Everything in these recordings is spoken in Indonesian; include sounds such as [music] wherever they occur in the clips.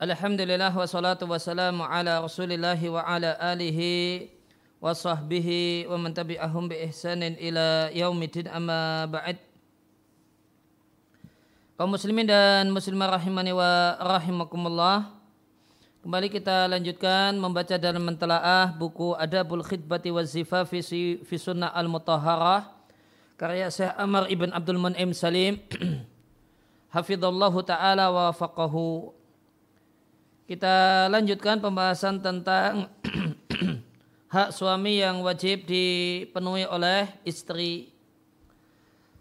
Alhamdulillah wassalatu wassalamu ala rasulillahi wa ala alihi wa sahbihi wa man tabi'ahum bi ihsanin ila yaumidin amma ba'd. Kaum muslimin dan muslimah rahimani wa rahimakumullah Kembali kita lanjutkan membaca dan mentelaah buku Adabul Khidbati wa Zifafi fi Sunnah Al-Mutahharah karya Syekh Amr ibn Abdul Mun'im Salim. [clears throat] Hafidhallahu taala wa faqahu kita lanjutkan pembahasan tentang [clears throat] hak suami yang wajib dipenuhi oleh istri.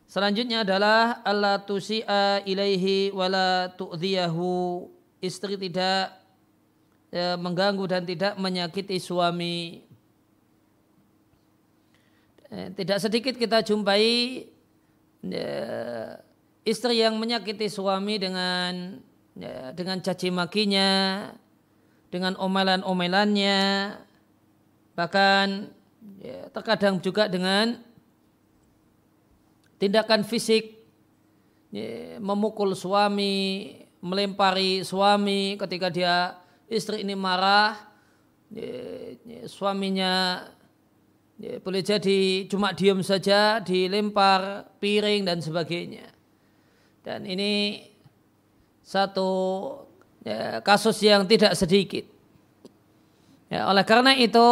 Selanjutnya adalah Allah tusi'a ilaihi wala tu'dhiyahu. Istri tidak ya, mengganggu dan tidak menyakiti suami. Eh, tidak sedikit kita jumpai ya, istri yang menyakiti suami dengan ya, dengan caci makinya, dengan omelan-omelannya, bahkan ya, terkadang juga dengan tindakan fisik, ya, memukul suami, melempari suami ketika dia istri ini marah, ya, ya, suaminya ya, boleh jadi cuma diam saja, dilempar piring dan sebagainya. Dan ini satu ya, kasus yang tidak sedikit. Ya, oleh karena itu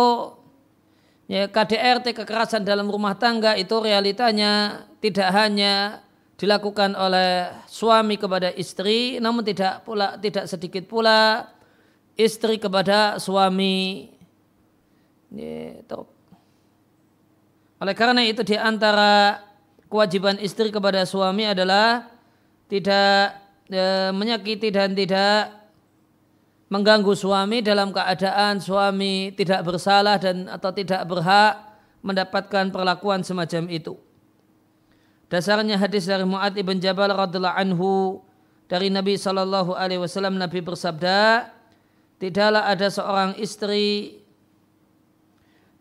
ya, KDRT kekerasan dalam rumah tangga itu realitanya tidak hanya dilakukan oleh suami kepada istri, namun tidak pula tidak sedikit pula istri kepada suami. Ya, oleh karena itu di antara kewajiban istri kepada suami adalah tidak e, menyakiti dan tidak mengganggu suami dalam keadaan suami tidak bersalah dan atau tidak berhak mendapatkan perlakuan semacam itu. Dasarnya hadis dari Muad ibn Jabal radhiallahu anhu dari Nabi Shallallahu Alaihi Wasallam Nabi bersabda, tidaklah ada seorang istri,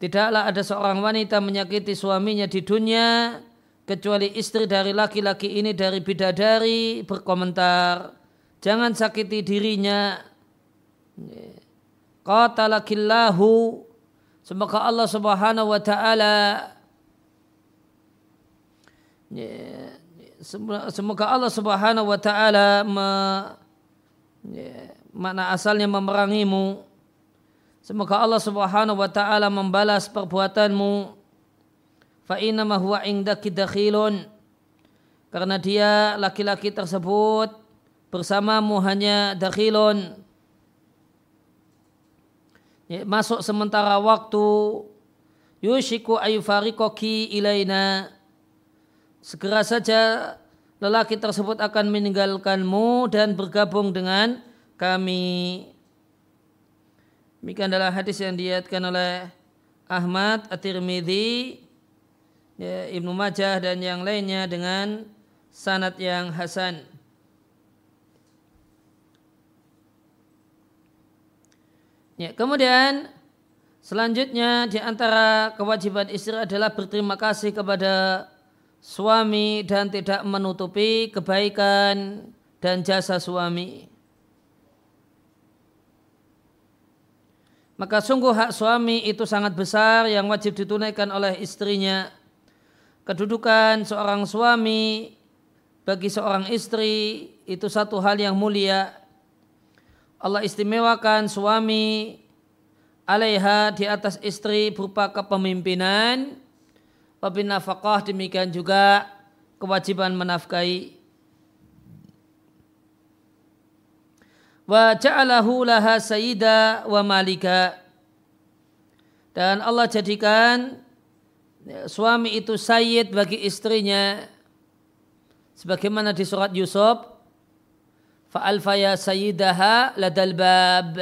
tidaklah ada seorang wanita menyakiti suaminya di dunia kecuali istri dari laki-laki ini dari bidadari berkomentar jangan sakiti dirinya. Qatalakillahu. Semoga Allah Subhanahu wa taala semoga Allah Subhanahu wa taala mana asalnya memerangimu. Semoga Allah Subhanahu wa taala membalas perbuatanmu fa inna huwa indaki dakhilun. Karena dia laki-laki tersebut bersamamu hanya dakhilun. Ya, masuk sementara waktu yushiku ayufarikoki ilaina. Segera saja lelaki tersebut akan meninggalkanmu dan bergabung dengan kami. Demikian adalah hadis yang diatkan oleh Ahmad At-Tirmidzi ya, Ibnu Majah dan yang lainnya dengan sanad yang hasan. Ya, kemudian selanjutnya di antara kewajiban istri adalah berterima kasih kepada suami dan tidak menutupi kebaikan dan jasa suami. Maka sungguh hak suami itu sangat besar yang wajib ditunaikan oleh istrinya kedudukan seorang suami bagi seorang istri itu satu hal yang mulia. Allah istimewakan suami alaiha di atas istri berupa kepemimpinan, wabin nafkah demikian juga kewajiban menafkahi. Wa ja'alahu laha sayyida wa malika. Dan Allah jadikan suami itu sayyid bagi istrinya. Sebagaimana di surat Yusuf fa'alfaya sayyidaha ladal bab.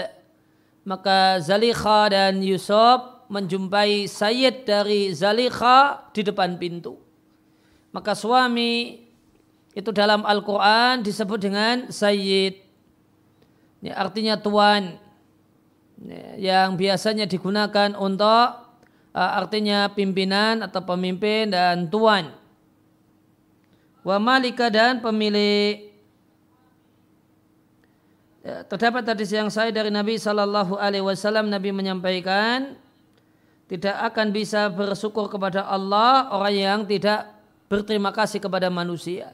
Maka Zalikha dan Yusuf menjumpai sayyid dari Zalikha di depan pintu. Maka suami itu dalam Al-Quran disebut dengan sayyid. Ini artinya tuan yang biasanya digunakan untuk artinya pimpinan atau pemimpin dan tuan. Wa malika dan pemilik. Ya, terdapat hadis yang saya dari Nabi Shallallahu Alaihi Wasallam Nabi menyampaikan tidak akan bisa bersyukur kepada Allah orang yang tidak berterima kasih kepada manusia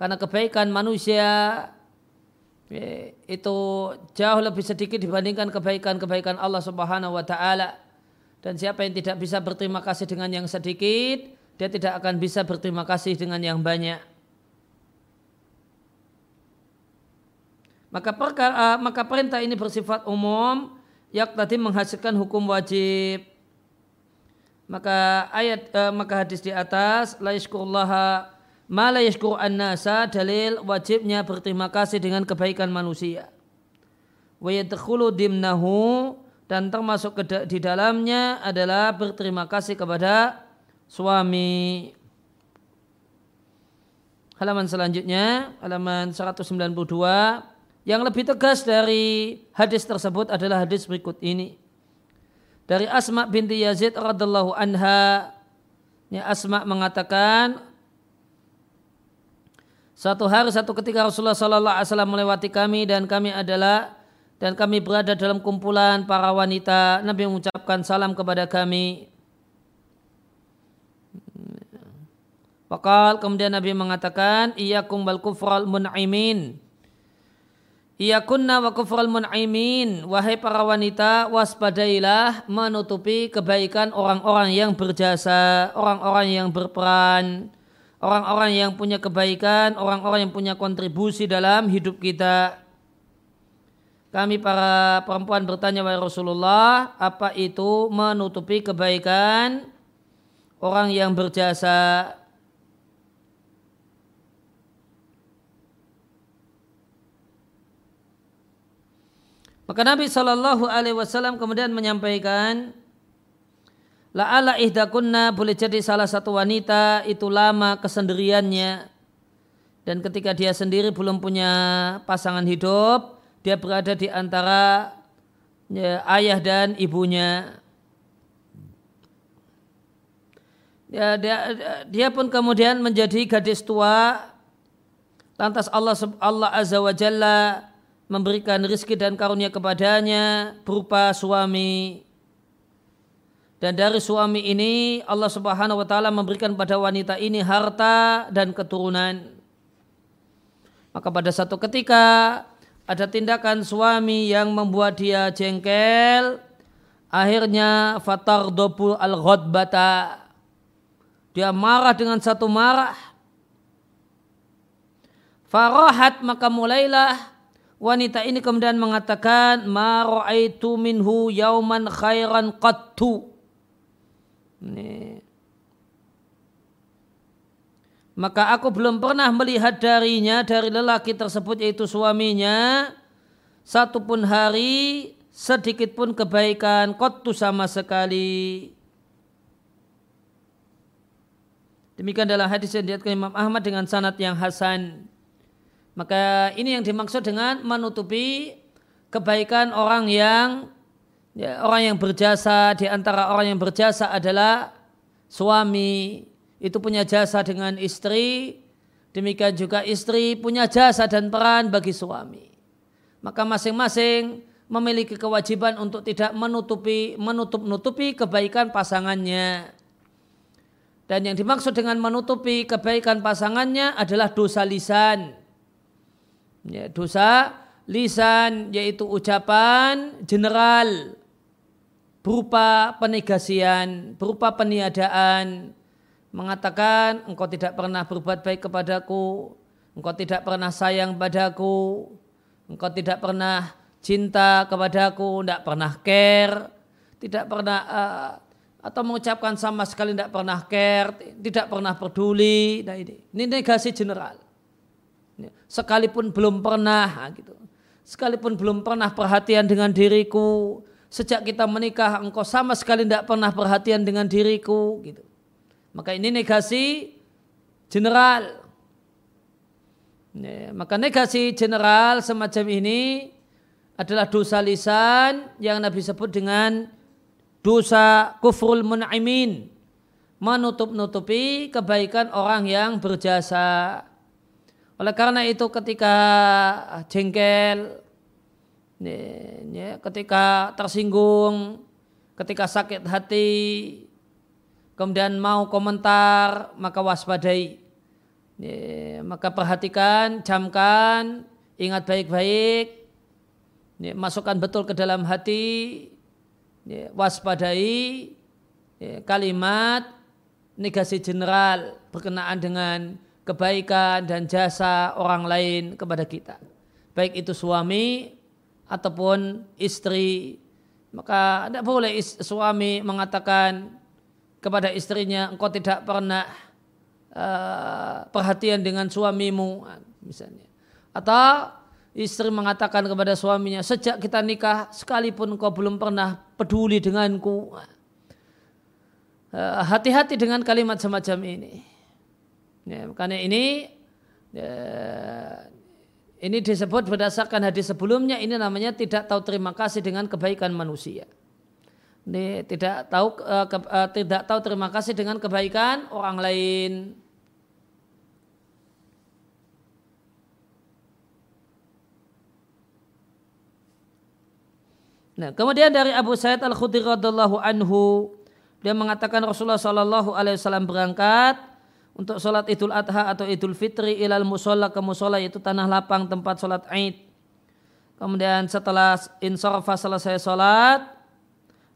karena kebaikan manusia ya, itu jauh lebih sedikit dibandingkan kebaikan-kebaikan Allah Subhanahu Wa Taala dan siapa yang tidak bisa berterima kasih dengan yang sedikit dia tidak akan bisa berterima kasih dengan yang banyak Maka perkara, uh, maka perintah ini bersifat umum yang tadi menghasilkan hukum wajib. Maka ayat uh, maka hadis di atas la yashkurullaha ma la yashkur nasa dalil wajibnya berterima kasih dengan kebaikan manusia. Wa yadkhulu dimnahu dan termasuk di dalamnya adalah berterima kasih kepada suami. Halaman selanjutnya, halaman 192 yang lebih tegas dari hadis tersebut adalah hadis berikut ini. Dari Asma binti Yazid radhiallahu anha, ya Asma mengatakan satu hari satu ketika Rasulullah sallallahu alaihi wasallam melewati kami dan kami adalah dan kami berada dalam kumpulan para wanita. Nabi mengucapkan salam kepada kami. Wakal kemudian Nabi mengatakan, Iyakum bal kufral mun'imin Ia kunna wa kufral mun'imin. Wahai para wanita, waspadailah menutupi kebaikan orang-orang yang berjasa, orang-orang yang berperan, orang-orang yang punya kebaikan, orang-orang yang punya kontribusi dalam hidup kita. Kami para perempuan bertanya wahai Rasulullah, apa itu menutupi kebaikan orang yang berjasa? Maka Nabi Shallallahu Alaihi Wasallam kemudian menyampaikan, La'ala ihdakunna boleh jadi salah satu wanita itu lama kesendiriannya dan ketika dia sendiri belum punya pasangan hidup, dia berada di antara ya, ayah dan ibunya. Ya, dia, dia pun kemudian menjadi gadis tua. Lantas Allah Allah Azza wa Jalla memberikan rizki dan karunia kepadanya berupa suami. Dan dari suami ini Allah Subhanahu wa taala memberikan pada wanita ini harta dan keturunan. Maka pada satu ketika ada tindakan suami yang membuat dia jengkel, akhirnya fatar dobu al ghadbata. Dia marah dengan satu marah. Farahat maka mulailah wanita ini kemudian mengatakan ma ra'aitu minhu yauman khairan qattu. Ini. Maka aku belum pernah melihat darinya dari lelaki tersebut yaitu suaminya satupun hari sedikit pun kebaikan qattu sama sekali. Demikian dalam hadis yang diriwayatkan Imam Ahmad dengan sanad yang hasan. Maka ini yang dimaksud dengan menutupi kebaikan orang yang ya, orang yang berjasa di antara orang yang berjasa adalah suami itu punya jasa dengan istri demikian juga istri punya jasa dan peran bagi suami. Maka masing-masing memiliki kewajiban untuk tidak menutupi menutup-nutupi kebaikan pasangannya. Dan yang dimaksud dengan menutupi kebaikan pasangannya adalah dosa lisan. Ya, dosa lisan yaitu ucapan general berupa penegasian, berupa peniadaan, mengatakan engkau tidak pernah berbuat baik kepadaku, engkau tidak pernah sayang padaku, engkau tidak pernah cinta kepadaku, tidak pernah care, tidak pernah uh, atau mengucapkan sama sekali tidak pernah care, tidak pernah peduli. Nah ini, ini negasi general. Sekalipun belum pernah ah, gitu. Sekalipun belum pernah perhatian dengan diriku, sejak kita menikah engkau sama sekali tidak pernah perhatian dengan diriku gitu. Maka ini negasi general. Ya, maka negasi general semacam ini adalah dosa lisan yang Nabi sebut dengan dosa kufrul mun'imin. Menutup-nutupi kebaikan orang yang berjasa. Oleh karena itu ketika jengkel ketika tersinggung, ketika sakit hati, kemudian mau komentar, maka waspadai. Maka perhatikan, camkan, ingat baik-baik, masukkan betul ke dalam hati, waspadai kalimat negasi general berkenaan dengan kebaikan dan jasa orang lain kepada kita. Baik itu suami ataupun istri. Maka tidak boleh suami mengatakan kepada istrinya engkau tidak pernah uh, perhatian dengan suamimu misalnya. Atau istri mengatakan kepada suaminya sejak kita nikah sekalipun engkau belum pernah peduli denganku. Uh, hati-hati dengan kalimat semacam ini. Ya, karena ini ya, ini disebut berdasarkan hadis sebelumnya ini namanya tidak tahu terima kasih dengan kebaikan manusia. Ini tidak tahu uh, ke, uh, tidak tahu terima kasih dengan kebaikan orang lain. Nah, kemudian dari Abu Sa'id Al Khudri radhiallahu anhu dia mengatakan Rasulullah Shallallahu alaihi wasallam berangkat untuk sholat idul adha atau idul fitri ilal musola ke musola yaitu tanah lapang tempat sholat id. Kemudian setelah insarafa selesai sholat,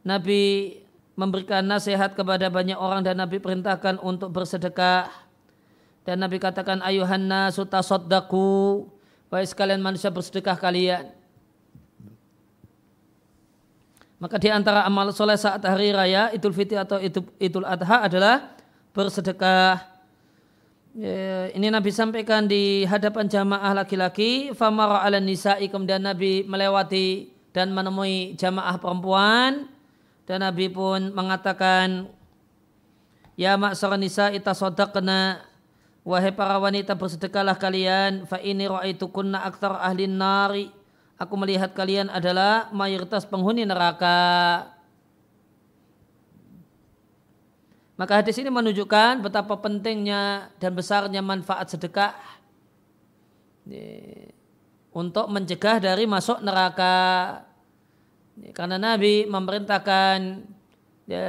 Nabi memberikan nasihat kepada banyak orang dan Nabi perintahkan untuk bersedekah. Dan Nabi katakan ayuhanna suta soddaku. Wahai sekalian manusia bersedekah kalian. Maka di antara amal soleh saat hari raya Idul Fitri atau Idul Adha adalah bersedekah. Ya, ini Nabi sampaikan di hadapan jamaah laki-laki famara ala nisa'i kemudian Nabi melewati dan menemui jamaah perempuan dan Nabi pun mengatakan ya maksara nisa'i tasaddaqna wahai para wanita bersedekahlah kalian fa ini ra'aitukunna aktsar ahli nari. Aku melihat kalian adalah mayoritas penghuni neraka. Maka hadis ini menunjukkan betapa pentingnya dan besarnya manfaat sedekah untuk mencegah dari masuk neraka. Karena Nabi memerintahkan ya,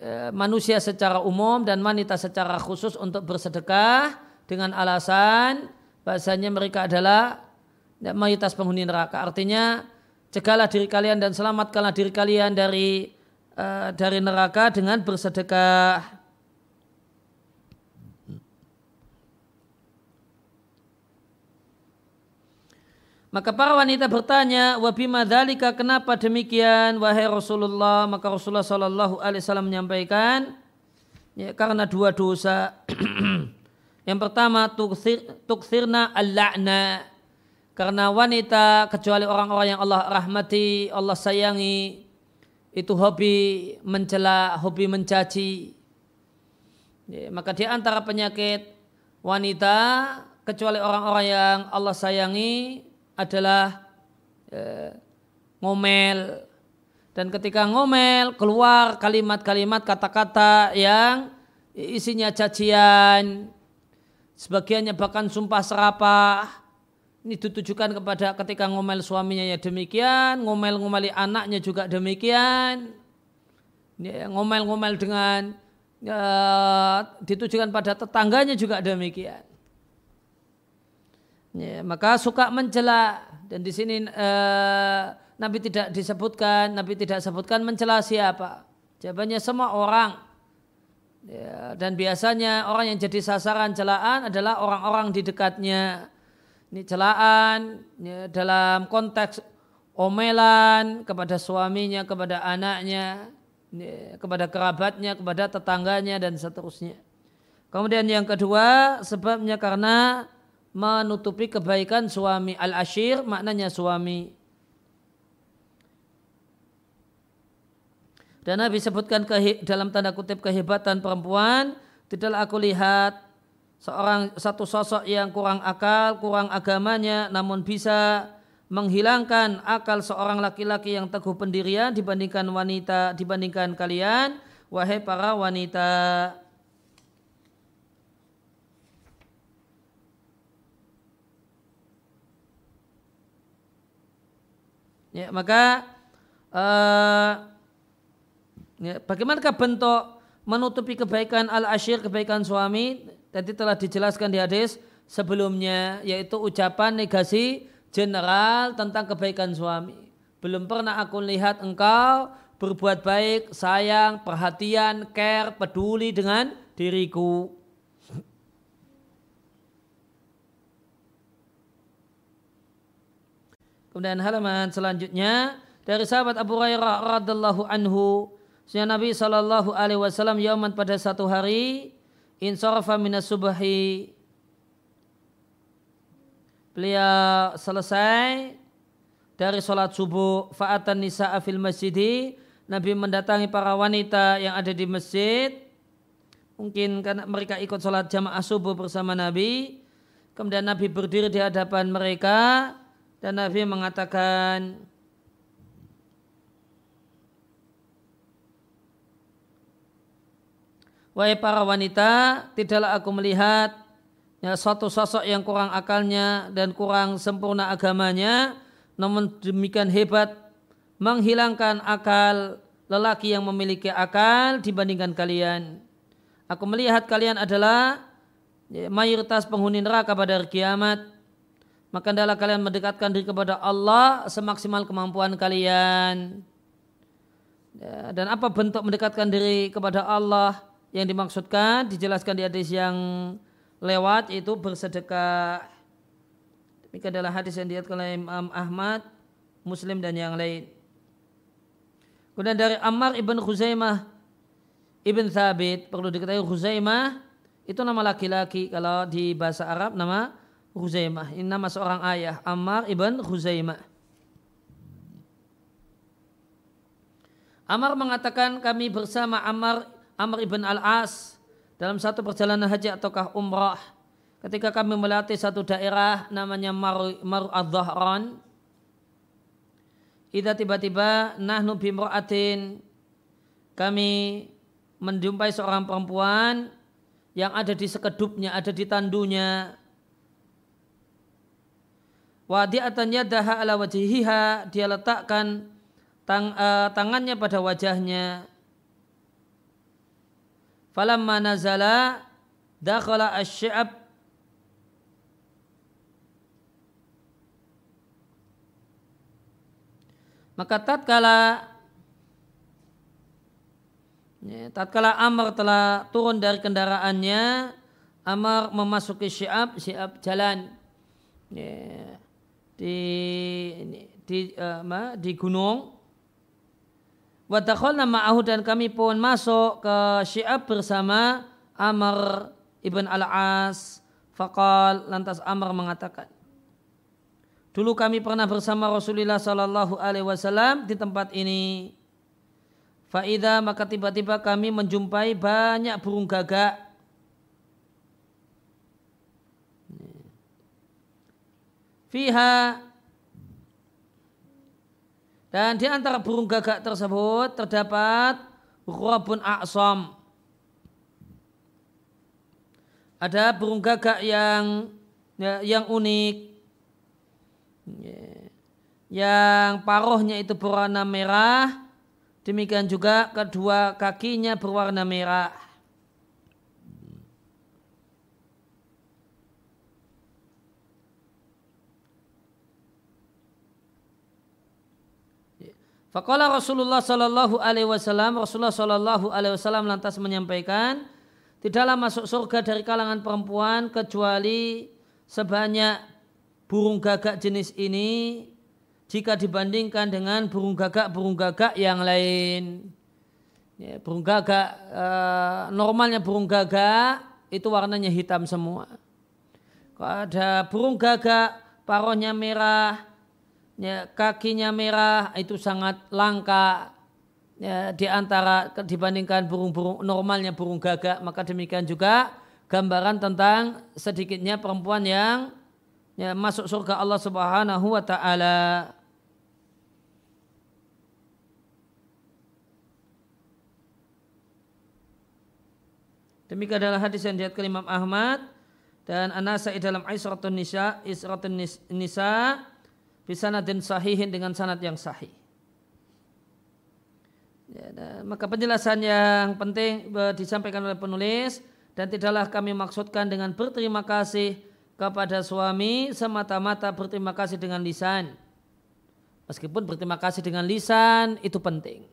ya, manusia secara umum dan wanita secara khusus untuk bersedekah dengan alasan bahasanya mereka adalah ya, mayoritas penghuni neraka. Artinya cegahlah diri kalian dan selamatkanlah diri kalian dari Eh, dari neraka dengan bersedekah. Maka para wanita bertanya, wabima kenapa demikian wahai Rasulullah? Maka Rasulullah Shallallahu Alaihi Wasallam menyampaikan, ya, karena dua dosa. [clears throat] Yang pertama tukthirna al-la'na. Karena wanita kecuali orang-orang yang Allah rahmati, Allah sayangi, itu hobi mencela, hobi mencaci. Ya, maka di antara penyakit wanita kecuali orang-orang yang Allah sayangi adalah ya, ngomel dan ketika ngomel keluar kalimat-kalimat kata-kata yang isinya cacian sebagiannya bahkan sumpah serapah ini ditujukan kepada ketika ngomel suaminya ya demikian, ngomel-ngomeli anaknya juga demikian. Ngomel-ngomel dengan ya, ditujukan pada tetangganya juga demikian. Ya, maka suka mencela dan di sini eh, Nabi tidak disebutkan, Nabi tidak sebutkan mencela siapa. Jawabannya semua orang. Ya, dan biasanya orang yang jadi sasaran celaan adalah orang-orang di dekatnya ini celaan ya, dalam konteks omelan kepada suaminya, kepada anaknya, ya, kepada kerabatnya, kepada tetangganya dan seterusnya. Kemudian yang kedua sebabnya karena menutupi kebaikan suami al-ashir maknanya suami. Dan Nabi sebutkan dalam tanda kutip kehebatan perempuan, tidaklah aku lihat seorang satu sosok yang kurang akal, kurang agamanya, namun bisa menghilangkan akal seorang laki-laki yang teguh pendirian dibandingkan wanita, dibandingkan kalian, wahai para wanita. Ya, maka uh, ya, bagaimanakah bentuk menutupi kebaikan al-ashir, kebaikan suami? Tadi telah dijelaskan di hadis sebelumnya, yaitu ucapan negasi general tentang kebaikan suami. Belum pernah aku lihat engkau berbuat baik, sayang, perhatian, care, peduli dengan diriku. Kemudian halaman selanjutnya dari sahabat Abu Hurairah radhiallahu anhu, Sunnah Nabi Shallallahu alaihi wasallam yauman pada satu hari insarafa minas subahi beliau selesai dari sholat subuh fa'atan nisa'a fil masjidi. Nabi mendatangi para wanita yang ada di masjid. Mungkin karena mereka ikut sholat jamaah subuh bersama Nabi. Kemudian Nabi berdiri di hadapan mereka dan Nabi mengatakan Wahai para wanita, tidaklah aku melihat ya, suatu sosok yang kurang akalnya dan kurang sempurna agamanya, namun demikian hebat menghilangkan akal lelaki yang memiliki akal dibandingkan kalian. Aku melihat kalian adalah ya, mayoritas penghuni neraka pada hari kiamat maka adalah kalian mendekatkan diri kepada Allah semaksimal kemampuan kalian. Ya, dan apa bentuk mendekatkan diri kepada Allah yang dimaksudkan dijelaskan di hadis yang lewat itu bersedekah. Ini adalah hadis yang diatkan oleh Imam Ahmad, Muslim dan yang lain. Kemudian dari Ammar ibn Khuzaimah ibn Thabit perlu diketahui Khuzaimah itu nama laki-laki kalau di bahasa Arab nama Khuzaimah. Ini nama seorang ayah, Ammar ibn Khuzaimah. Ammar mengatakan kami bersama Ammar, Ammar ibn Al-As dalam satu perjalanan haji ataukah umrah. Ketika kami melatih satu daerah namanya Mar, Mar Ad-Dhahran. Ida tiba-tiba nahnu bimra'atin kami menjumpai seorang perempuan yang ada di sekedupnya, ada di tandunya wadi'atan yadaha ala wajihiha dia letakkan tang, uh, tangannya pada wajahnya. Falamma nazala dakhala asy-sya'ab. Maka tatkala ya, tatkala Amr telah turun dari kendaraannya Amr memasuki syi'ab syi'ab jalan. Ya, di di uh, di gunung nama ma'ahu dan kami pun masuk ke Syi'ab bersama Amr ibn al-As. Fakal lantas Amr mengatakan, Dulu kami pernah bersama Rasulullah Sallallahu Alaihi Wasallam di tempat ini. Faida maka tiba-tiba kami menjumpai banyak burung gagak fiha dan di antara burung gagak tersebut terdapat ghurabun a'sam. Ada burung gagak yang ya, yang unik. Ya, yang paruhnya itu berwarna merah. Demikian juga kedua kakinya berwarna merah. Fakallah Rasulullah Sallallahu Alaihi Wasallam Rasulullah Sallallahu Alaihi Wasallam lantas menyampaikan tidaklah masuk surga dari kalangan perempuan kecuali sebanyak burung gagak jenis ini jika dibandingkan dengan burung gagak burung gagak yang lain. Ya, burung gagak e, normalnya burung gagak itu warnanya hitam semua. Kalau ada burung gagak parohnya merah, ya, kakinya merah itu sangat langka ya, di antara dibandingkan burung-burung normalnya burung gagak maka demikian juga gambaran tentang sedikitnya perempuan yang ya, masuk surga Allah Subhanahu wa taala. Demikian adalah hadis yang dilihat Imam Ahmad dan Anasai dalam Isratun Nisa, Isratun Nisa bisanadin sahihin dengan sanad yang sahih. Ya, maka penjelasan yang penting disampaikan oleh penulis dan tidaklah kami maksudkan dengan berterima kasih kepada suami semata-mata berterima kasih dengan lisan. Meskipun berterima kasih dengan lisan itu penting.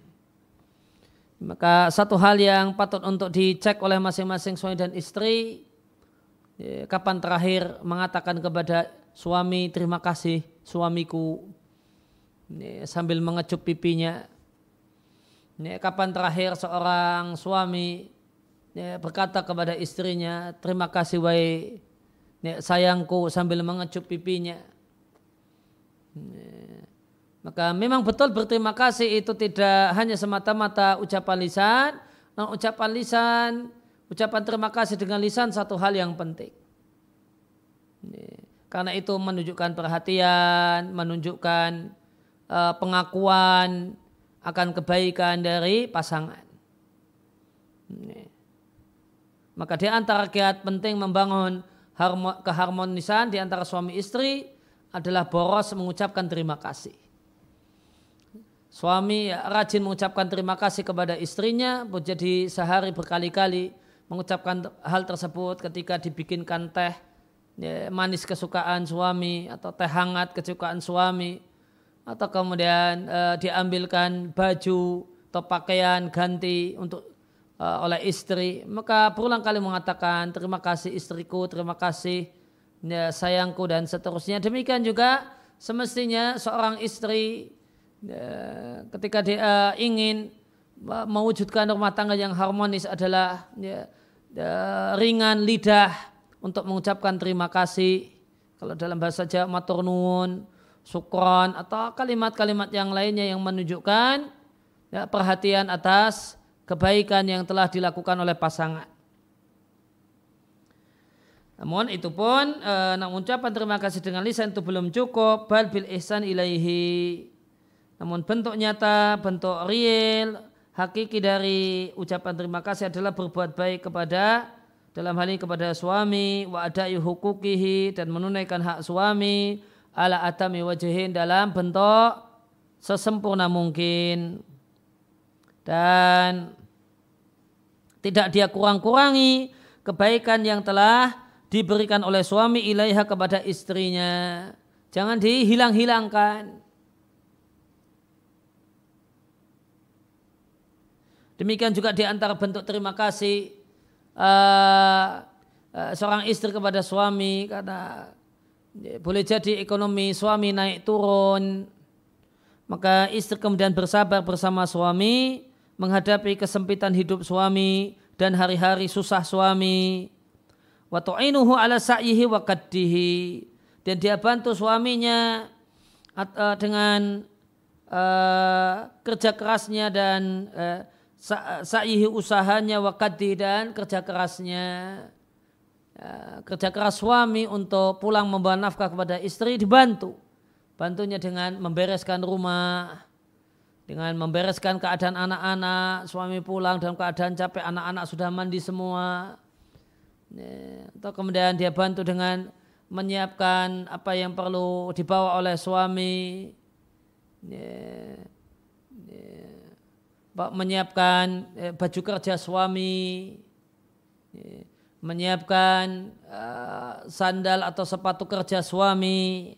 Maka satu hal yang patut untuk dicek oleh masing-masing suami dan istri, ya, kapan terakhir mengatakan kepada suami terima kasih suamiku sambil mengecup pipinya. Ya, kapan terakhir seorang suami berkata kepada istrinya terima kasih wahai ya, sayangku sambil mengecup pipinya. Ya, maka memang betul berterima kasih itu tidak hanya semata-mata ucapan lisan, nah, ucapan lisan, ucapan terima kasih dengan lisan satu hal yang penting. Karena itu menunjukkan perhatian, menunjukkan uh, pengakuan akan kebaikan dari pasangan. Maka di antara kiat penting membangun keharmonisan di antara suami istri adalah boros mengucapkan terima kasih. Suami rajin mengucapkan terima kasih kepada istrinya, jadi sehari berkali-kali mengucapkan hal tersebut ketika dibikinkan teh ya, manis kesukaan suami atau teh hangat kesukaan suami. Atau kemudian uh, diambilkan baju atau pakaian ganti untuk uh, oleh istri. Maka berulang kali mengatakan terima kasih istriku terima kasih ya, sayangku dan seterusnya. Demikian juga semestinya seorang istri Ya, ketika dia ingin mewujudkan rumah tangga yang harmonis adalah ya, ya, ringan lidah untuk mengucapkan terima kasih. Kalau dalam bahasa Jawa matur nuwun, sukron atau kalimat-kalimat yang lainnya yang menunjukkan ya, perhatian atas kebaikan yang telah dilakukan oleh pasangan. Namun itu pun, e, namun ucapan terima kasih dengan lisan itu belum cukup. Bal bil ihsan ilaihi namun bentuk nyata, bentuk real, hakiki dari ucapan terima kasih adalah berbuat baik kepada dalam hal ini kepada suami wa ada'i hukukihi dan menunaikan hak suami ala atami wajihin dalam bentuk sesempurna mungkin. Dan tidak dia kurang-kurangi kebaikan yang telah diberikan oleh suami ilaiha kepada istrinya. Jangan dihilang-hilangkan. Demikian juga di antara bentuk terima kasih uh, seorang istri kepada suami karena boleh jadi ekonomi suami naik turun. Maka istri kemudian bersabar bersama suami menghadapi kesempitan hidup suami dan hari-hari susah suami. Wa tu'inuhu ala sa'yihi wa kaddihi dan dia bantu suaminya uh, dengan kerja kerasnya dan sa'ihi usahanya wakati dan kerja kerasnya ya, kerja keras suami untuk pulang membawa nafkah kepada istri dibantu. Bantunya dengan membereskan rumah dengan membereskan keadaan anak-anak suami pulang dalam keadaan capek anak-anak sudah mandi semua. Ya, atau kemudian dia bantu dengan menyiapkan apa yang perlu dibawa oleh suami. Ya, menyiapkan eh, baju kerja suami, eh, menyiapkan eh, sandal atau sepatu kerja suami.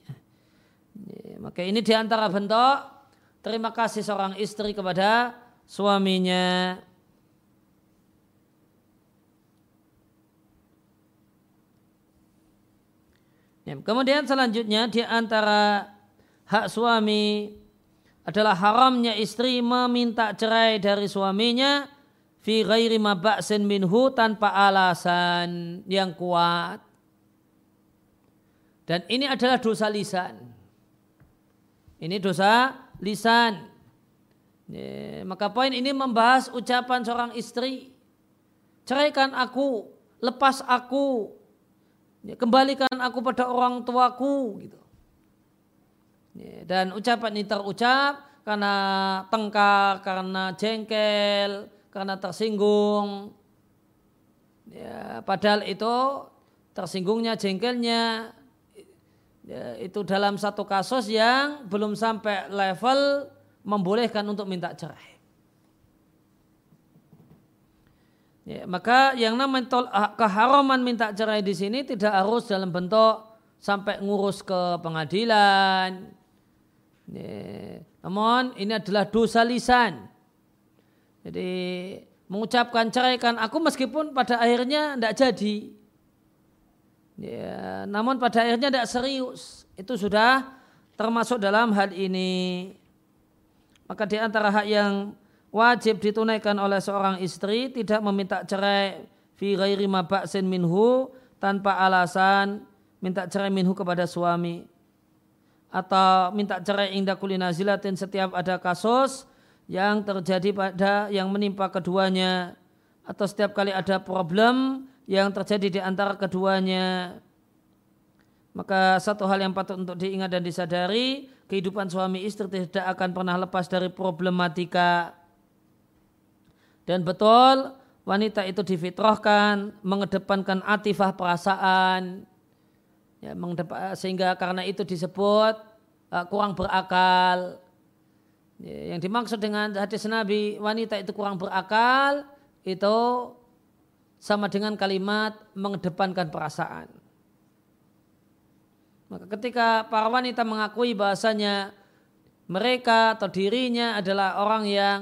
Maka ini di antara bentuk terima kasih seorang istri kepada suaminya. Kemudian selanjutnya di antara hak suami adalah haramnya istri meminta cerai dari suaminya fi ghairi mabaksin minhu tanpa alasan yang kuat. Dan ini adalah dosa lisan. Ini dosa lisan. Maka poin ini membahas ucapan seorang istri. Ceraikan aku, lepas aku, kembalikan aku pada orang tuaku. Gitu. Dan ucapan ini terucap karena tengkar, karena jengkel, karena tersinggung. Ya, padahal itu tersinggungnya, jengkelnya ya, itu dalam satu kasus yang belum sampai level membolehkan untuk minta cerai. Ya, maka yang namanya ah, keharaman minta cerai di sini tidak harus dalam bentuk sampai ngurus ke pengadilan. Ya, namun ini adalah dosa lisan. Jadi mengucapkan ceraikan aku meskipun pada akhirnya tidak jadi. Ya, namun pada akhirnya tidak serius. Itu sudah termasuk dalam hal ini. Maka di antara hak yang wajib ditunaikan oleh seorang istri tidak meminta cerai fi ghairi mabaksin minhu tanpa alasan minta cerai minhu kepada suami atau minta cerai indah kulinazilatin setiap ada kasus yang terjadi pada yang menimpa keduanya atau setiap kali ada problem yang terjadi di antara keduanya. Maka satu hal yang patut untuk diingat dan disadari kehidupan suami istri tidak akan pernah lepas dari problematika. Dan betul wanita itu difitrahkan mengedepankan atifah perasaan ya, sehingga karena itu disebut uh, kurang berakal. Ya, yang dimaksud dengan hadis Nabi wanita itu kurang berakal itu sama dengan kalimat mengedepankan perasaan. Maka ketika para wanita mengakui bahasanya mereka atau dirinya adalah orang yang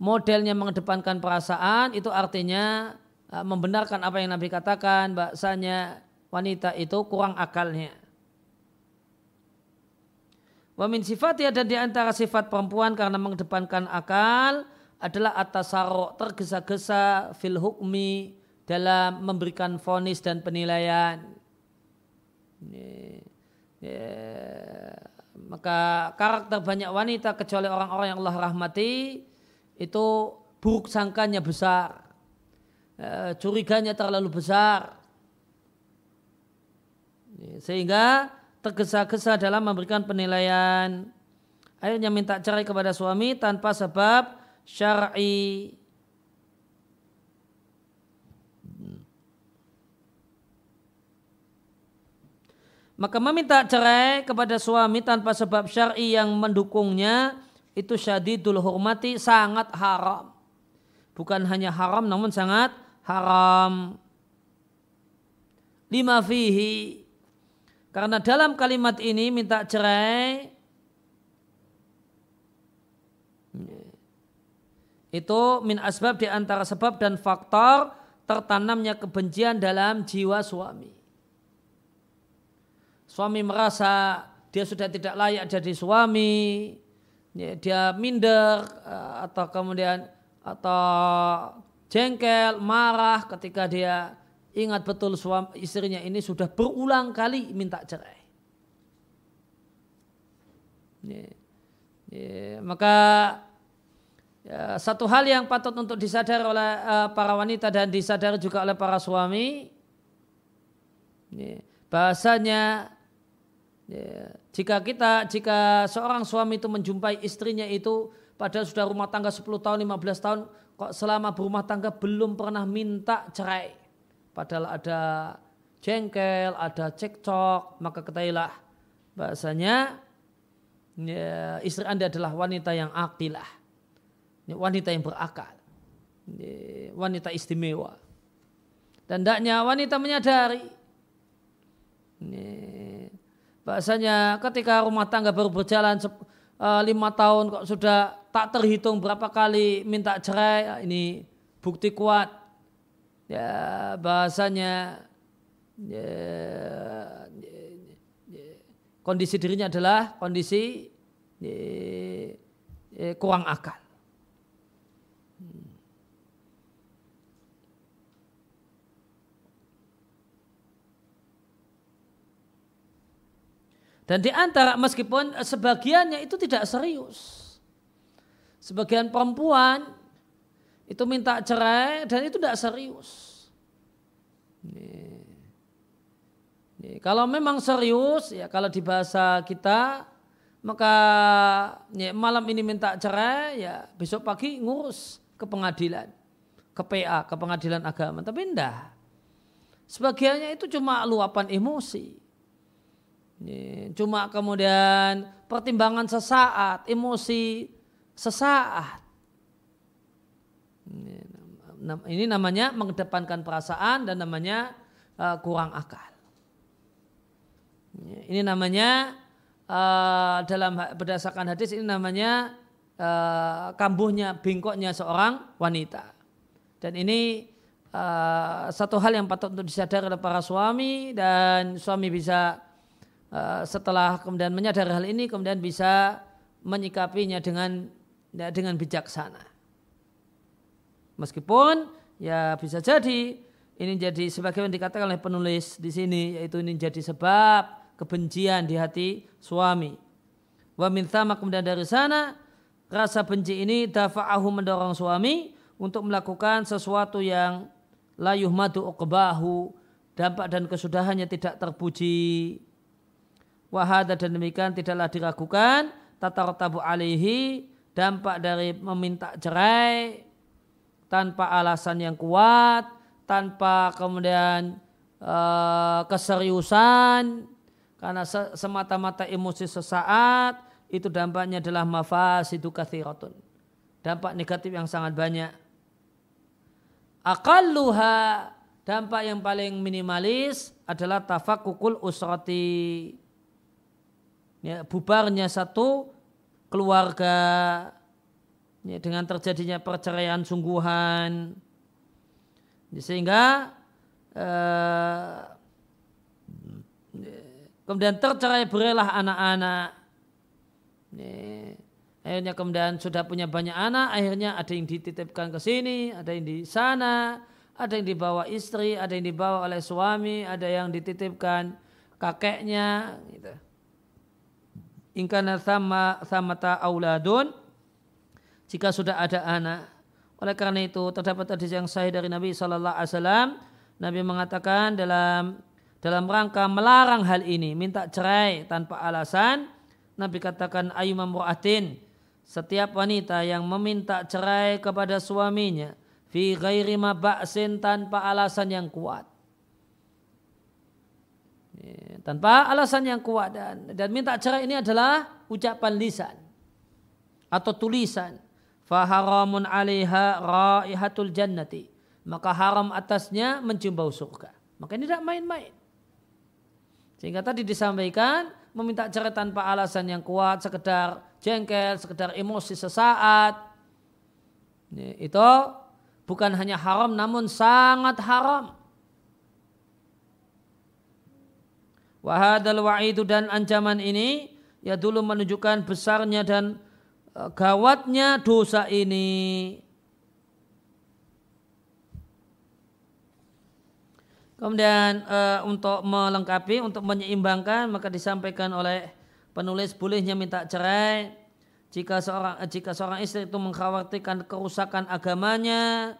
modelnya mengedepankan perasaan itu artinya uh, membenarkan apa yang Nabi katakan bahasanya wanita itu kurang akalnya. Wamin sifatnya dan di antara sifat perempuan karena mengedepankan akal adalah atas sarok tergesa-gesa fil hukmi dalam memberikan fonis dan penilaian. Maka karakter banyak wanita kecuali orang-orang yang Allah rahmati itu buruk sangkanya besar, e, curiganya terlalu besar, sehingga tergesa-gesa dalam memberikan penilaian. Akhirnya minta cerai kepada suami tanpa sebab syar'i. Maka meminta cerai kepada suami tanpa sebab syar'i yang mendukungnya itu syadidul hormati sangat haram. Bukan hanya haram namun sangat haram. Lima fihi. Karena dalam kalimat ini minta cerai itu min asbab di antara sebab dan faktor tertanamnya kebencian dalam jiwa suami. Suami merasa dia sudah tidak layak jadi suami, ya, dia minder eh, atau kemudian atau jengkel, marah ketika dia ingat betul suami istrinya ini sudah berulang kali minta cerai. Ya, ya, maka ya, satu hal yang patut untuk disadar oleh uh, para wanita dan disadar juga oleh para suami, ya, bahasanya Ya, jika kita, jika seorang suami itu menjumpai istrinya itu pada sudah rumah tangga 10 tahun, 15 tahun, kok selama berumah tangga belum pernah minta cerai. Padahal ada jengkel, ada cekcok, maka ketahuilah bahasanya ya, istri anda adalah wanita yang akilah. Ya, wanita yang berakal. Ya, wanita istimewa. Dan hendaknya wanita menyadari. Ya, bahasanya ketika rumah tangga baru berjalan uh, lima tahun kok sudah tak terhitung berapa kali minta cerai ini bukti kuat ya bahasanya ya, ya, ya, kondisi dirinya adalah kondisi ya, ya, kurang akal Dan di antara meskipun sebagiannya itu tidak serius. Sebagian perempuan itu minta cerai dan itu tidak serius. Nih. Nih, kalau memang serius ya kalau di bahasa kita maka ya, malam ini minta cerai ya besok pagi ngurus ke pengadilan ke PA ke pengadilan agama tapi enggak sebagiannya itu cuma luapan emosi Cuma kemudian pertimbangan sesaat, emosi sesaat. Ini namanya mengedepankan perasaan dan namanya uh, kurang akal. Ini namanya uh, dalam berdasarkan hadis ini namanya uh, kambuhnya bingkoknya seorang wanita. Dan ini uh, satu hal yang patut untuk disadari oleh para suami dan suami bisa uh, setelah kemudian menyadari hal ini kemudian bisa menyikapinya dengan dengan bijaksana. Meskipun ya bisa jadi ini jadi sebagaimana dikatakan oleh penulis di sini yaitu ini jadi sebab kebencian di hati suami. Wa min kemudian dari sana rasa benci ini dafa'ahu mendorong suami untuk melakukan sesuatu yang layuh madu uqbahu dampak dan kesudahannya tidak terpuji. Wahada dan demikian tidaklah diragukan tabu alaihi dampak dari meminta cerai tanpa alasan yang kuat, tanpa kemudian uh, keseriusan, karena semata-mata emosi sesaat, itu dampaknya adalah mafasidu kathiratun. Dampak negatif yang sangat banyak. Akalluha, dampak yang paling minimalis adalah tafakukul usrati. Ya, bubarnya satu keluarga ya, dengan terjadinya perceraian sungguhan. Sehingga eh, kemudian tercerai berailah anak-anak. Ya, akhirnya kemudian sudah punya banyak anak akhirnya ada yang dititipkan ke sini ada yang di sana ada yang dibawa istri ada yang dibawa oleh suami ada yang dititipkan kakeknya gitu. Ingkana sama samata auladun jika sudah ada anak. Oleh karena itu terdapat hadis yang sahih dari Nabi Shallallahu Alaihi Wasallam. Nabi mengatakan dalam dalam rangka melarang hal ini, minta cerai tanpa alasan. Nabi katakan ayumam mu'atin, setiap wanita yang meminta cerai kepada suaminya fi ghairi ma ba'sin tanpa alasan yang kuat. Ya, tanpa alasan yang kuat dan, dan minta cerai ini adalah ucapan lisan atau tulisan faharamun alaiha raihatul jannati. Maka haram atasnya mencium bau surga. Maka ini tidak main-main. Sehingga tadi disampaikan meminta cerai tanpa alasan yang kuat sekedar jengkel sekedar emosi sesaat. Itu bukan hanya haram namun sangat haram. Wahadal wa'idu dan ancaman ini ya dulu menunjukkan besarnya dan gawatnya dosa ini. Kemudian uh, untuk melengkapi, untuk menyeimbangkan maka disampaikan oleh penulis bolehnya minta cerai jika seorang jika seorang istri itu mengkhawatirkan kerusakan agamanya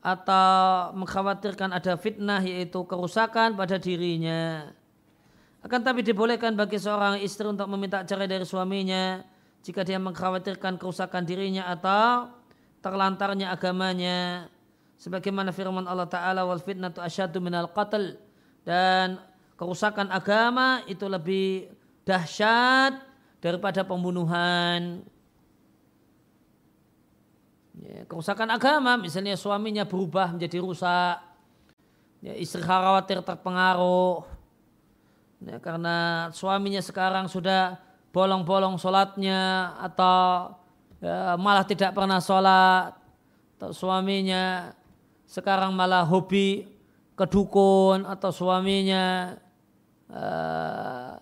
atau mengkhawatirkan ada fitnah yaitu kerusakan pada dirinya. Akan tapi dibolehkan bagi seorang istri untuk meminta cerai dari suaminya jika dia mengkhawatirkan kerusakan dirinya atau terlantarnya agamanya sebagaimana firman Allah taala wal fitnatu asyaddu minal qatl dan kerusakan agama itu lebih dahsyat daripada pembunuhan. Ya, kerusakan agama misalnya suaminya berubah menjadi rusak ya, istri khawatir terpengaruh. Ya, karena suaminya sekarang sudah bolong-bolong sholatnya atau ya, malah tidak pernah sholat atau suaminya sekarang malah hobi kedukun atau suaminya uh,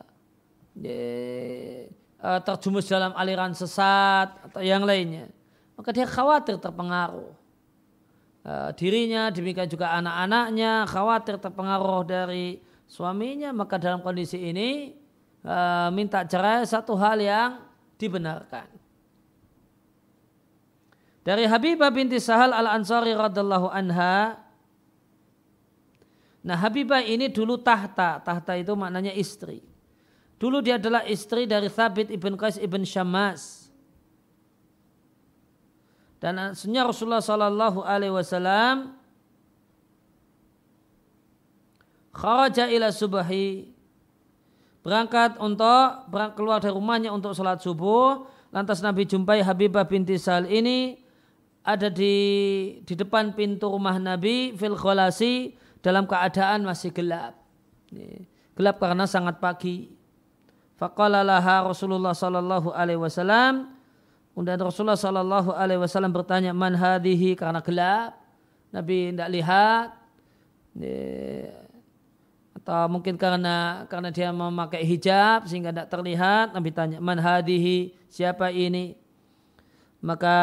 uh, terjumus dalam aliran sesat atau yang lainnya. Maka dia khawatir terpengaruh. Uh, dirinya demikian juga anak-anaknya khawatir terpengaruh dari suaminya maka dalam kondisi ini Eh, minta cerai satu hal yang dibenarkan. Dari Habibah binti Sahal al-Ansari radhiallahu anha. Nah Habibah ini dulu tahta. Tahta itu maknanya istri. Dulu dia adalah istri dari Thabit ibn Qais ibn Syamas. Dan aslinya Rasulullah Sallallahu Alaihi Wasallam kharaja ila subahi berangkat untuk keluar dari rumahnya untuk sholat subuh. Lantas Nabi jumpai Habibah binti Sal ini ada di di depan pintu rumah Nabi fil kholasi dalam keadaan masih gelap. Gelap karena sangat pagi. Faqala laha Rasulullah sallallahu alaihi wasallam Kemudian Rasulullah sallallahu alaihi wasallam bertanya man hadhihi karena gelap. Nabi tidak lihat atau mungkin karena karena dia memakai hijab sehingga tidak terlihat Nabi tanya man hadihi? Siapa ini? Maka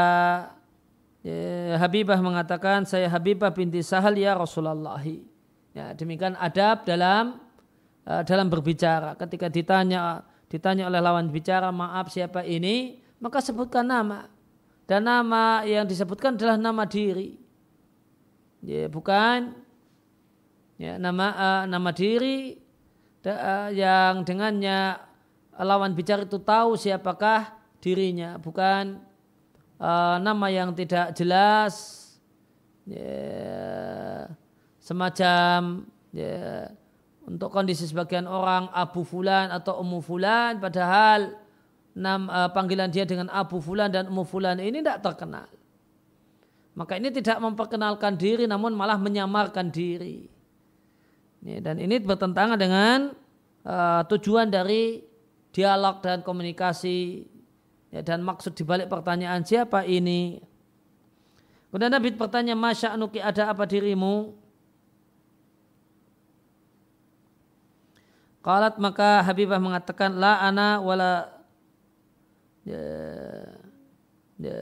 ya, Habibah mengatakan saya Habibah binti Sahal ya Rasulullah ya demikian adab dalam uh, dalam berbicara. Ketika ditanya ditanya oleh lawan bicara maaf siapa ini? Maka sebutkan nama. Dan nama yang disebutkan adalah nama diri. Ya bukan ya, nama uh, nama diri uh, yang dengannya lawan bicara itu tahu siapakah dirinya bukan uh, nama yang tidak jelas ya, semacam ya, untuk kondisi sebagian orang Abu Fulan atau Ummu Fulan padahal nam, uh, panggilan dia dengan Abu Fulan dan Ummu Fulan ini tidak terkenal. Maka ini tidak memperkenalkan diri namun malah menyamarkan diri dan ini bertentangan dengan uh, tujuan dari dialog dan komunikasi ya, dan maksud dibalik pertanyaan siapa ini. Kemudian Nabi bertanya, Masya Anuki ada apa dirimu? Qalat maka Habibah mengatakan, La ana wala ya, ya.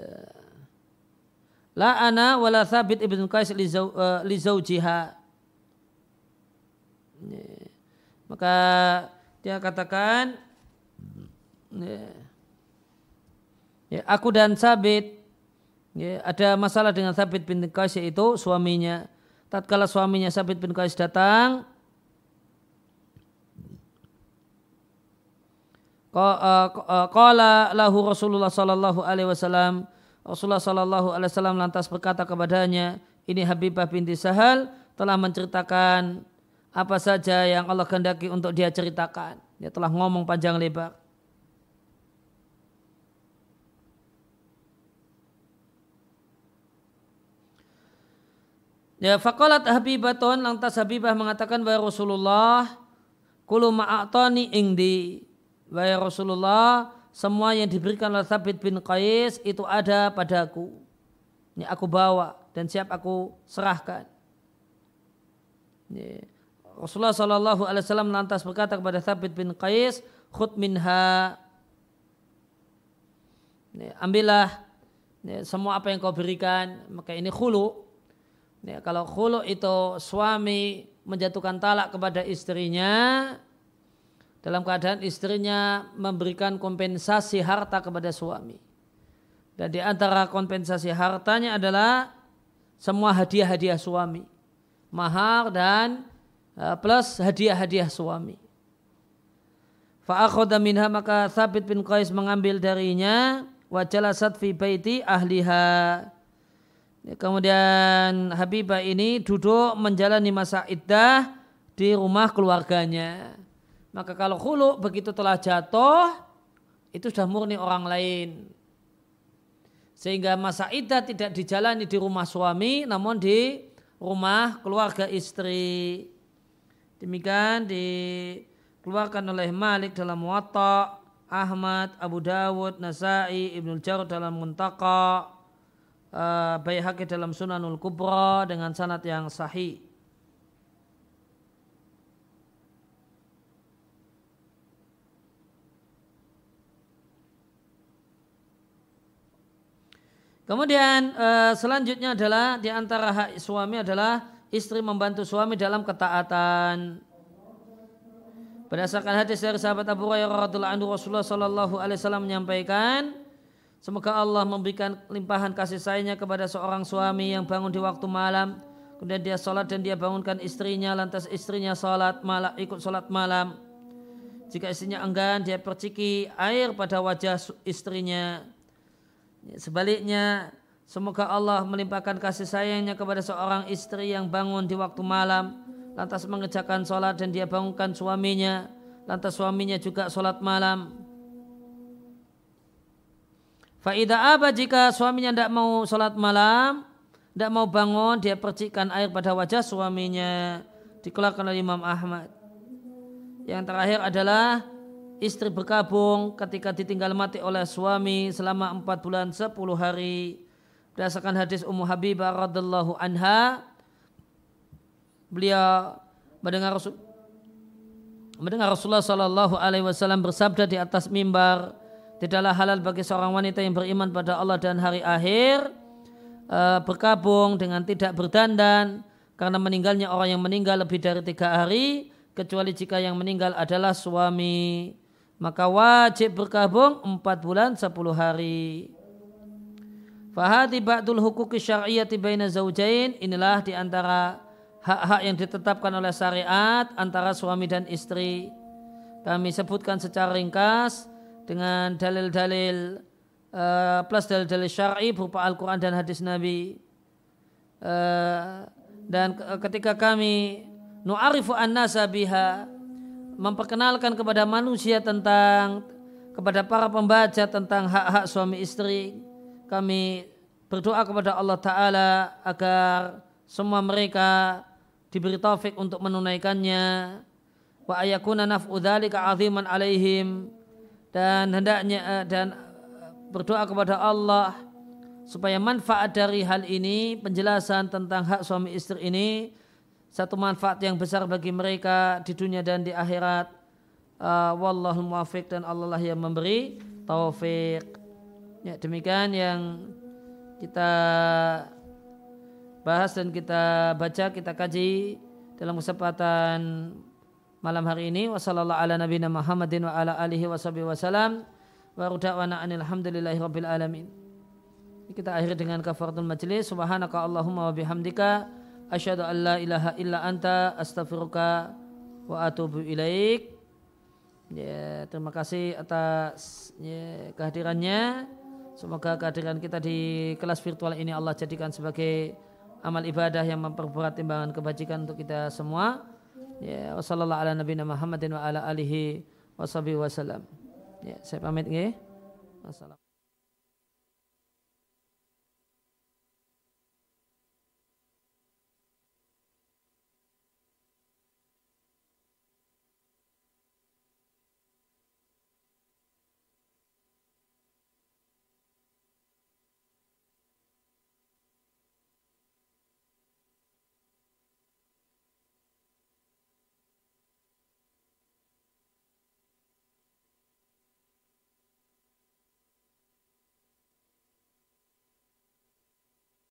La ana wala thabit ibn Qais li eh, zawjiha maka dia katakan ya, aku dan Sabit ya, ada masalah dengan Sabit bin Qais yaitu suaminya. Tatkala suaminya Sabit bin Qais datang, Qala lahu Rasulullah sallallahu alaihi wasallam Rasulullah sallallahu alaihi wasallam lantas berkata kepadanya ini Habibah binti Sahal telah menceritakan apa saja yang Allah kehendaki untuk dia ceritakan. Dia telah ngomong panjang lebar. Ya faqalat Habibatun lantas Habibah mengatakan bahwa Rasulullah kulu ma'atani ingdi wahai Rasulullah semua yang diberikan oleh Thabit bin Qais itu ada padaku. Ini aku bawa dan siap aku serahkan. Ini. Rasulullah Shallallahu Alaihi Wasallam lantas berkata kepada Thabit bin Qais, khut minha, ambillah semua apa yang kau berikan, maka ini khulu. Kalau khulu itu suami menjatuhkan talak kepada istrinya, dalam keadaan istrinya memberikan kompensasi harta kepada suami. Dan di antara kompensasi hartanya adalah semua hadiah-hadiah suami. Mahar dan plus hadiah-hadiah suami. Fa'akhoda minha maka Thabit bin Qais mengambil darinya wa jalasat fi baiti ahliha. Ya, kemudian Habibah ini duduk menjalani masa iddah di rumah keluarganya. Maka kalau khulu begitu telah jatuh, itu sudah murni orang lain. Sehingga masa iddah tidak dijalani di rumah suami, namun di rumah keluarga istri. Demikian dikeluarkan oleh Malik dalam Muwatta, Ahmad, Abu Dawud, Nasai, Ibnu Jarud dalam Muntaka, uh, Baihaqi dalam Sunanul Kubra dengan sanad yang sahih. Kemudian uh, selanjutnya adalah di antara hak suami adalah istri membantu suami dalam ketaatan. Berdasarkan hadis dari sahabat Abu Hurairah radhiyallahu anhu Rasulullah sallallahu alaihi wasallam menyampaikan semoga Allah memberikan limpahan kasih sayangnya kepada seorang suami yang bangun di waktu malam kemudian dia sholat dan dia bangunkan istrinya lantas istrinya sholat malam ikut sholat malam jika istrinya enggan dia perciki air pada wajah istrinya sebaliknya Semoga Allah melimpahkan kasih sayangnya kepada seorang istri yang bangun di waktu malam, lantas mengerjakan sholat dan dia bangunkan suaminya, lantas suaminya juga sholat malam. Faidah apa jika suaminya tidak mau sholat malam, tidak mau bangun, dia percikan air pada wajah suaminya. Dikeluarkan oleh Imam Ahmad. Yang terakhir adalah istri berkabung ketika ditinggal mati oleh suami selama empat bulan sepuluh hari. Berdasarkan hadis Ummu Habibah radhiallahu anha, beliau mendengar mendengar Rasulullah Shallallahu Alaihi Wasallam bersabda di atas mimbar tidaklah halal bagi seorang wanita yang beriman pada Allah dan hari akhir uh, berkabung dengan tidak berdandan karena meninggalnya orang yang meninggal lebih dari tiga hari kecuali jika yang meninggal adalah suami maka wajib berkabung empat bulan sepuluh hari. Fahati ba'dul hukuki syar'iyati baina zaujain inilah di antara hak-hak yang ditetapkan oleh syariat antara suami dan istri. Kami sebutkan secara ringkas dengan dalil-dalil uh, plus dalil-dalil syar'i berupa Al-Quran dan hadis Nabi. Uh, dan ketika kami nu'arifu an-nasa biha memperkenalkan kepada manusia tentang kepada para pembaca tentang hak-hak suami istri kami berdoa kepada Allah Ta'ala agar semua mereka diberi taufik untuk menunaikannya. Wa ayakuna naf'u dhalika aziman alaihim. Dan hendaknya eh, dan eh, berdoa kepada Allah supaya manfaat dari hal ini penjelasan tentang hak suami istri ini satu manfaat yang besar bagi mereka di dunia dan di akhirat. Uh, wallahul muwafiq dan Allah lah yang memberi taufik ya demikian yang kita bahas dan kita baca kita kaji dalam kesempatan malam hari ini. Ala nabiyina Muhammadin wa alamin. Kita akhiri dengan kafaratul majlis. Subhanaka allahumma wa bihamdika. Asyhadu an la ilaha illa anta astaghfiruka wa atubu ilaik. Ya terima kasih atas ya, kehadirannya semoga kehadiran kita di kelas virtual ini Allah jadikan sebagai amal ibadah yang memperberat timbangan kebajikan untuk kita semua Ya, wasallallahu ala nabiyina Muhammadin wa ala alihi wasallam. Ya, saya pamit nggih. Wassalam.